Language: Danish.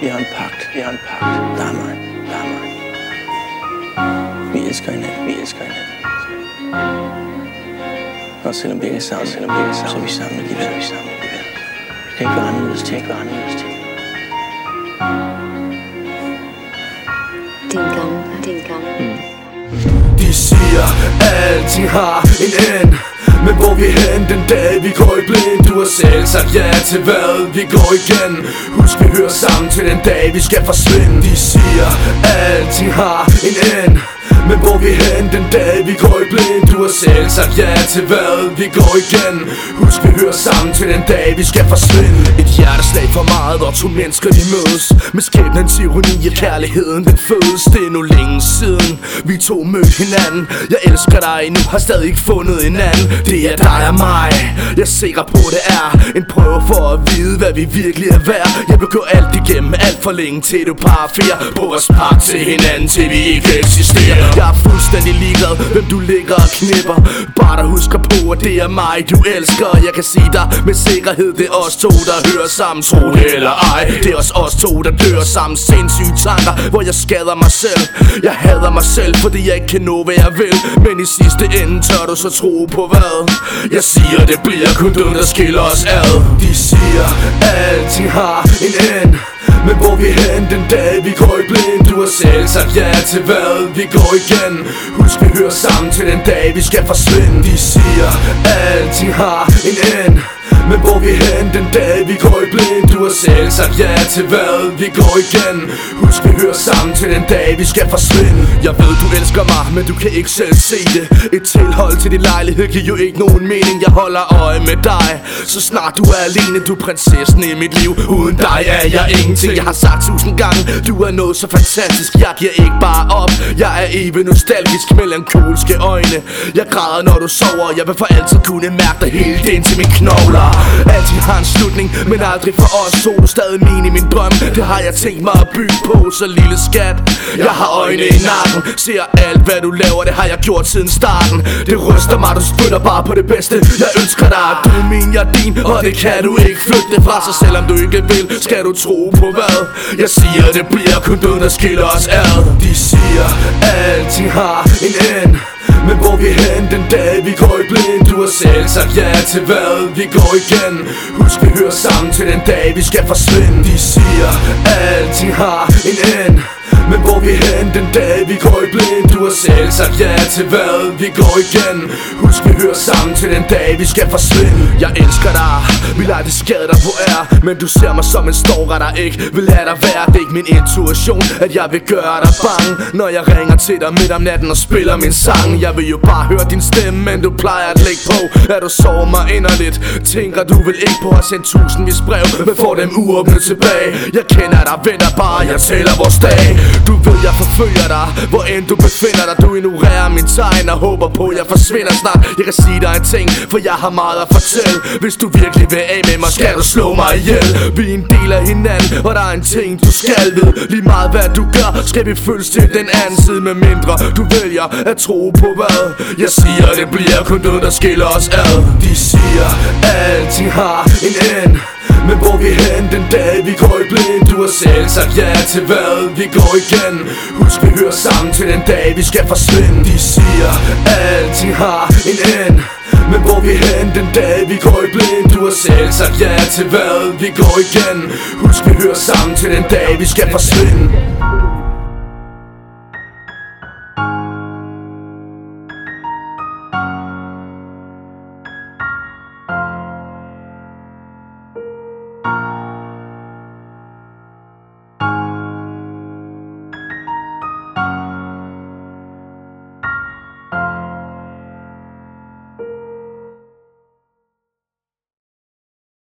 Vi har en pagt. Vi har en pagt. Der er mig. Der er mig. Vi elsker hinanden. Vi elsker hinanden. Og selvom vi ikke er sammen, selvom vi ikke er sammen, så er vi sammen alligevel. Så er vi sammen alligevel. Det kan ikke være anderledes. Det kan ikke være anderledes. Det Din gamle, din gamle. De siger, alting har en end Men hvor vi hen den dag vi går i blind selv sagt ja til hvad? Vi går igen. Husk vi hører sammen til den dag vi skal forsvinde. De siger, alting har vi hen den dag vi går i blind. Du har selv sagt ja til hvad? Vi går igen. Husk vi hører sammen til den dag vi skal forsvinde. Et hjerteslag for meget og to mennesker de mødes. Med skæbnens ironi og kærligheden den fødes. Det er nu længe siden vi to mødte hinanden. Jeg elsker dig nu har stadig ikke fundet en anden. Det er dig og mig Jeg er sikker på det er. En prøve for at vide hvad vi virkelig er værd. Jeg vil gå alt igennem alt for længe til du parafer På os pagt til hinanden til vi ikke eksisterer. Jeg er fuldstændig ligeglad hvem du ligger og knipper. Bare der husker på at det er mig du elsker. Jeg kan sige dig med sikkerhed det er os to der hører sammen. Tro det eller ej Det er os os to der dør sammen. Sindssyge tanker hvor jeg skader mig selv. Jeg hader mig selv fordi jeg ikke kan nå hvad jeg vil. Men i sidste ende tør du så tro på hvad? Jeg siger det bliver kun døden der skiller os ad. De siger alting har en ende men hvor vi hen den dag vi går i blind? Du har selv sagt ja til hvad? Vi går igen. Husk vi hører sammen til den dag vi skal forsvinde. De siger alting har en ende hvor vi hen den dag vi går i blind. Du har selv sagt ja til hvad? Vi går igen. Husk vi hører sammen til den dag vi skal forsvinde. Jeg ved du elsker mig, men du kan ikke selv se det. Et tilhold til din lejlighed giver jo ikke nogen mening. Jeg holder øje med dig Så snart du er alene, du er prinsessen i mit liv. Uden dig er jeg ingenting. Jeg har sagt tusind gange, du er noget så fantastisk. Jeg giver ikke bare op. Jeg er evig nostalgisk, melankolske øjne. Jeg græder når du sover. Jeg vil for altid kunne mærke dig helt ind til mine knogler. Alting har en slutning, men aldrig for os. To stadig min i min drøm. Det har jeg tænkt mig at bygge på, så lille skat. Jeg har øjne i nakken. Ser alt hvad du laver, det har jeg gjort siden starten. Det ryster mig, du spytter bare på det bedste. Jeg ønsker dig, du er min, jeg er din. Og det kan du ikke flytte fra Så selvom du ikke vil, skal du tro på hvad? Jeg siger, det bliver kun døden, der skiller os ad. De siger, alting har en ende men hvor vi hen den dag vi går i blind? Du har selv sagt ja til hvad? Vi går igen. Husk vi hører sammen til den dag vi skal forsvinde. De siger alting har en ende men hvor vi hen den dag vi går i blind? Du har selv sagt ja til hvad? Vi går igen. Husk vi hører sammen til den dag vi skal forsvinde. Jeg elsker dig, vi lader det skade dig på er Men du ser mig som en stalker der ikke vil lade dig være. Det er ikke min intuition at jeg vil gøre dig bange. Når jeg ringer til dig midt om natten og spiller min sang. Jeg vil jo bare høre din stemme men du plejer at lægge på. At du sover mig inderligt? Tænker du vil ikke på at sende tusindvis brev Men får dem uåbnet tilbage. Jeg kender dig, venter bare, jeg tæller vores dag du ved jeg forfølger dig. Hvor end du befinder dig Du ignorerer min tegn og håber på at jeg forsvinder snart. Jeg kan sige dig en ting For jeg har meget at fortælle. Hvis du virkelig vil af med mig Skal du slå mig ihjel. Vi er en del af hinanden Og der er en ting du skal vide. Lige meget hvad du gør Skal vi følges til den anden side. Med mindre du vælger at tro på hvad Jeg siger. Det bliver kun død der skiller os ad. De siger alting har en ende men hvor vi hen den dag vi går i blind? Du har selv sagt ja til hvad? Vi går igen. Husk vi hører sammen til den dag vi skal forsvinde. De siger alting har en end. Men hvor vi hen den dag vi går i blind? Du har selv sagt ja til hvad? Vi går igen. Husk vi hører sammen til den dag vi skal forsvinde.